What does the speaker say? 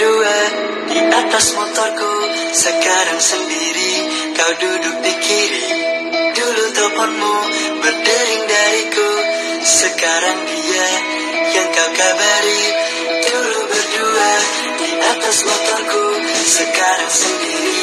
berdua di atas motorku. Sekarang sendiri kau duduk di kiri. Dulu teleponmu berdering dariku. Sekarang dia yang kau kabari. Dulu berdua di atas motorku. Sekarang sendiri